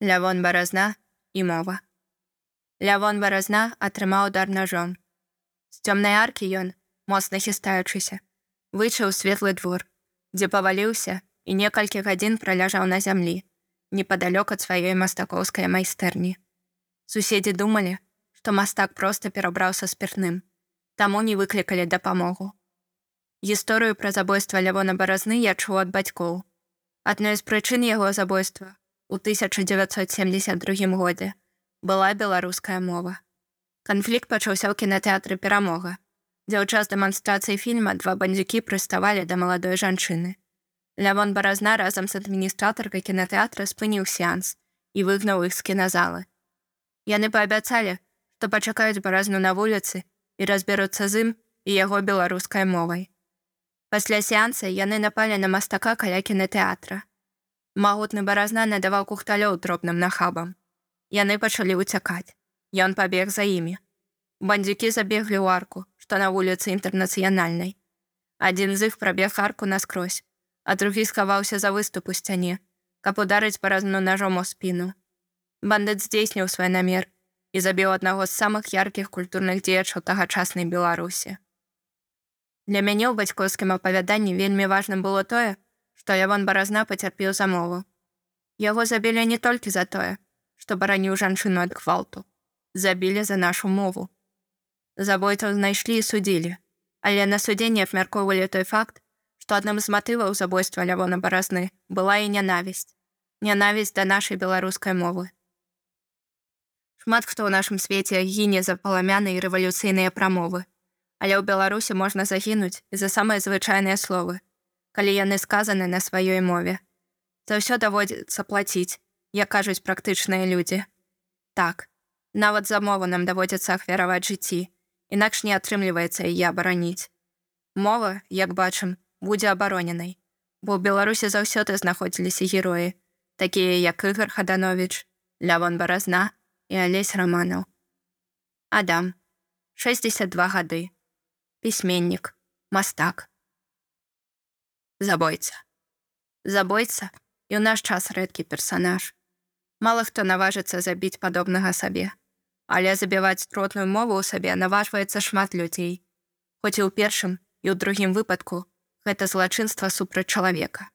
Лявон баразна і мова. Лявон баразна атрымаў удар ножом. З цёмнай аркі ён, моцна хістаючыся, вычаў светлы двор, дзе паваліўся і некалькі гадзін праляжаў на зямлі, непадалёк ад сваёй мастакоўскай майстэрні. Суседзі думалі, што мастак проста перабраў са спіртным, таму не выклікалі дапамогу. Гісторыю пра забойства лявона баразны я чуў ад бацькоў. Адной з прычын яго забойства у 1972 годзе была беларуская мова. Канфлікт пачаўся ў кінатэатры перамога. Дзяўчас дэманстрацыі фільма два бандзюкі прыставалі да маладой жанчыны. Лявон баразна разам з адміністратаркай кінатэатра спыніў сеанс і выгнаў іх з кіназалы. Яны паабяцалі, што пачакаюць баразну на вуліцы і разберуцца з ім і яго беларускай мовай. Пасля сеанса яны напалі на мастака каля кінатэатра. Магутны баразна надаваў кухталёў дробным нахабам. Яны пачалі ўцякаць. Ён пабег за імі. Бандзюкі забеглі ў арку, што на вуліцы інтэрнацыянальнай. Адзін з іх прабег арку наскрозь, а другі схаваўся за выступу сцяне, каб ударыць паразну ножом у спіну. Бандыт здзейсніў свой намер і забіў аднаго з самых яркіх культурных дзеячаў тагачаснай Беларусі. Для мяне ў бацькоўскім апавяданні вельмі важным было тое, што Яван баразна пацярпеў за мову. Яго забілі не толькі за тое, што бараніў жанчыну ад гвалту, забілі за нашу мову. Забойцаў знайшлі і судзілі, але на судзе не абмяркоўвалі той факт, што адным з матываў забойства лявона баразны была і нянавісць, нянавісць да нашай беларускай мовы. Шмат хто ў нашым свеце гіне за паламяны і рэвалюцыйныя прамовы, але ў Беларусі можна загінуць за самыя звычайныя словы, калі яны сказаны на сваёй мове. За ўсё даводзіцца плаціць, як кажуць практычныя людзі. Так, нават за мову нам даводзіцца ахвяраваць жыцці, інакш не атрымліваецца і я бараніць. Мова, як бачым, будзе абароненай, бо ў Беларусі заўсёды знаходзіліся героі, такія як Ігар Хаданович, Лявон баразна і Алесь раманаў. Адам, 62 гады, пісьменнік, мастак забойца. Забойца і ў наш час рэдкі персанаж. Мала хто наважыцца забіць падобнага сабе. Але забіваць тротную мову ў сабе наважваецца шмат людзей. Хоць і ў першым і ў другім выпадку гэта злачынства супраць чалавека.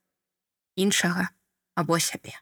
Іншага або сябе.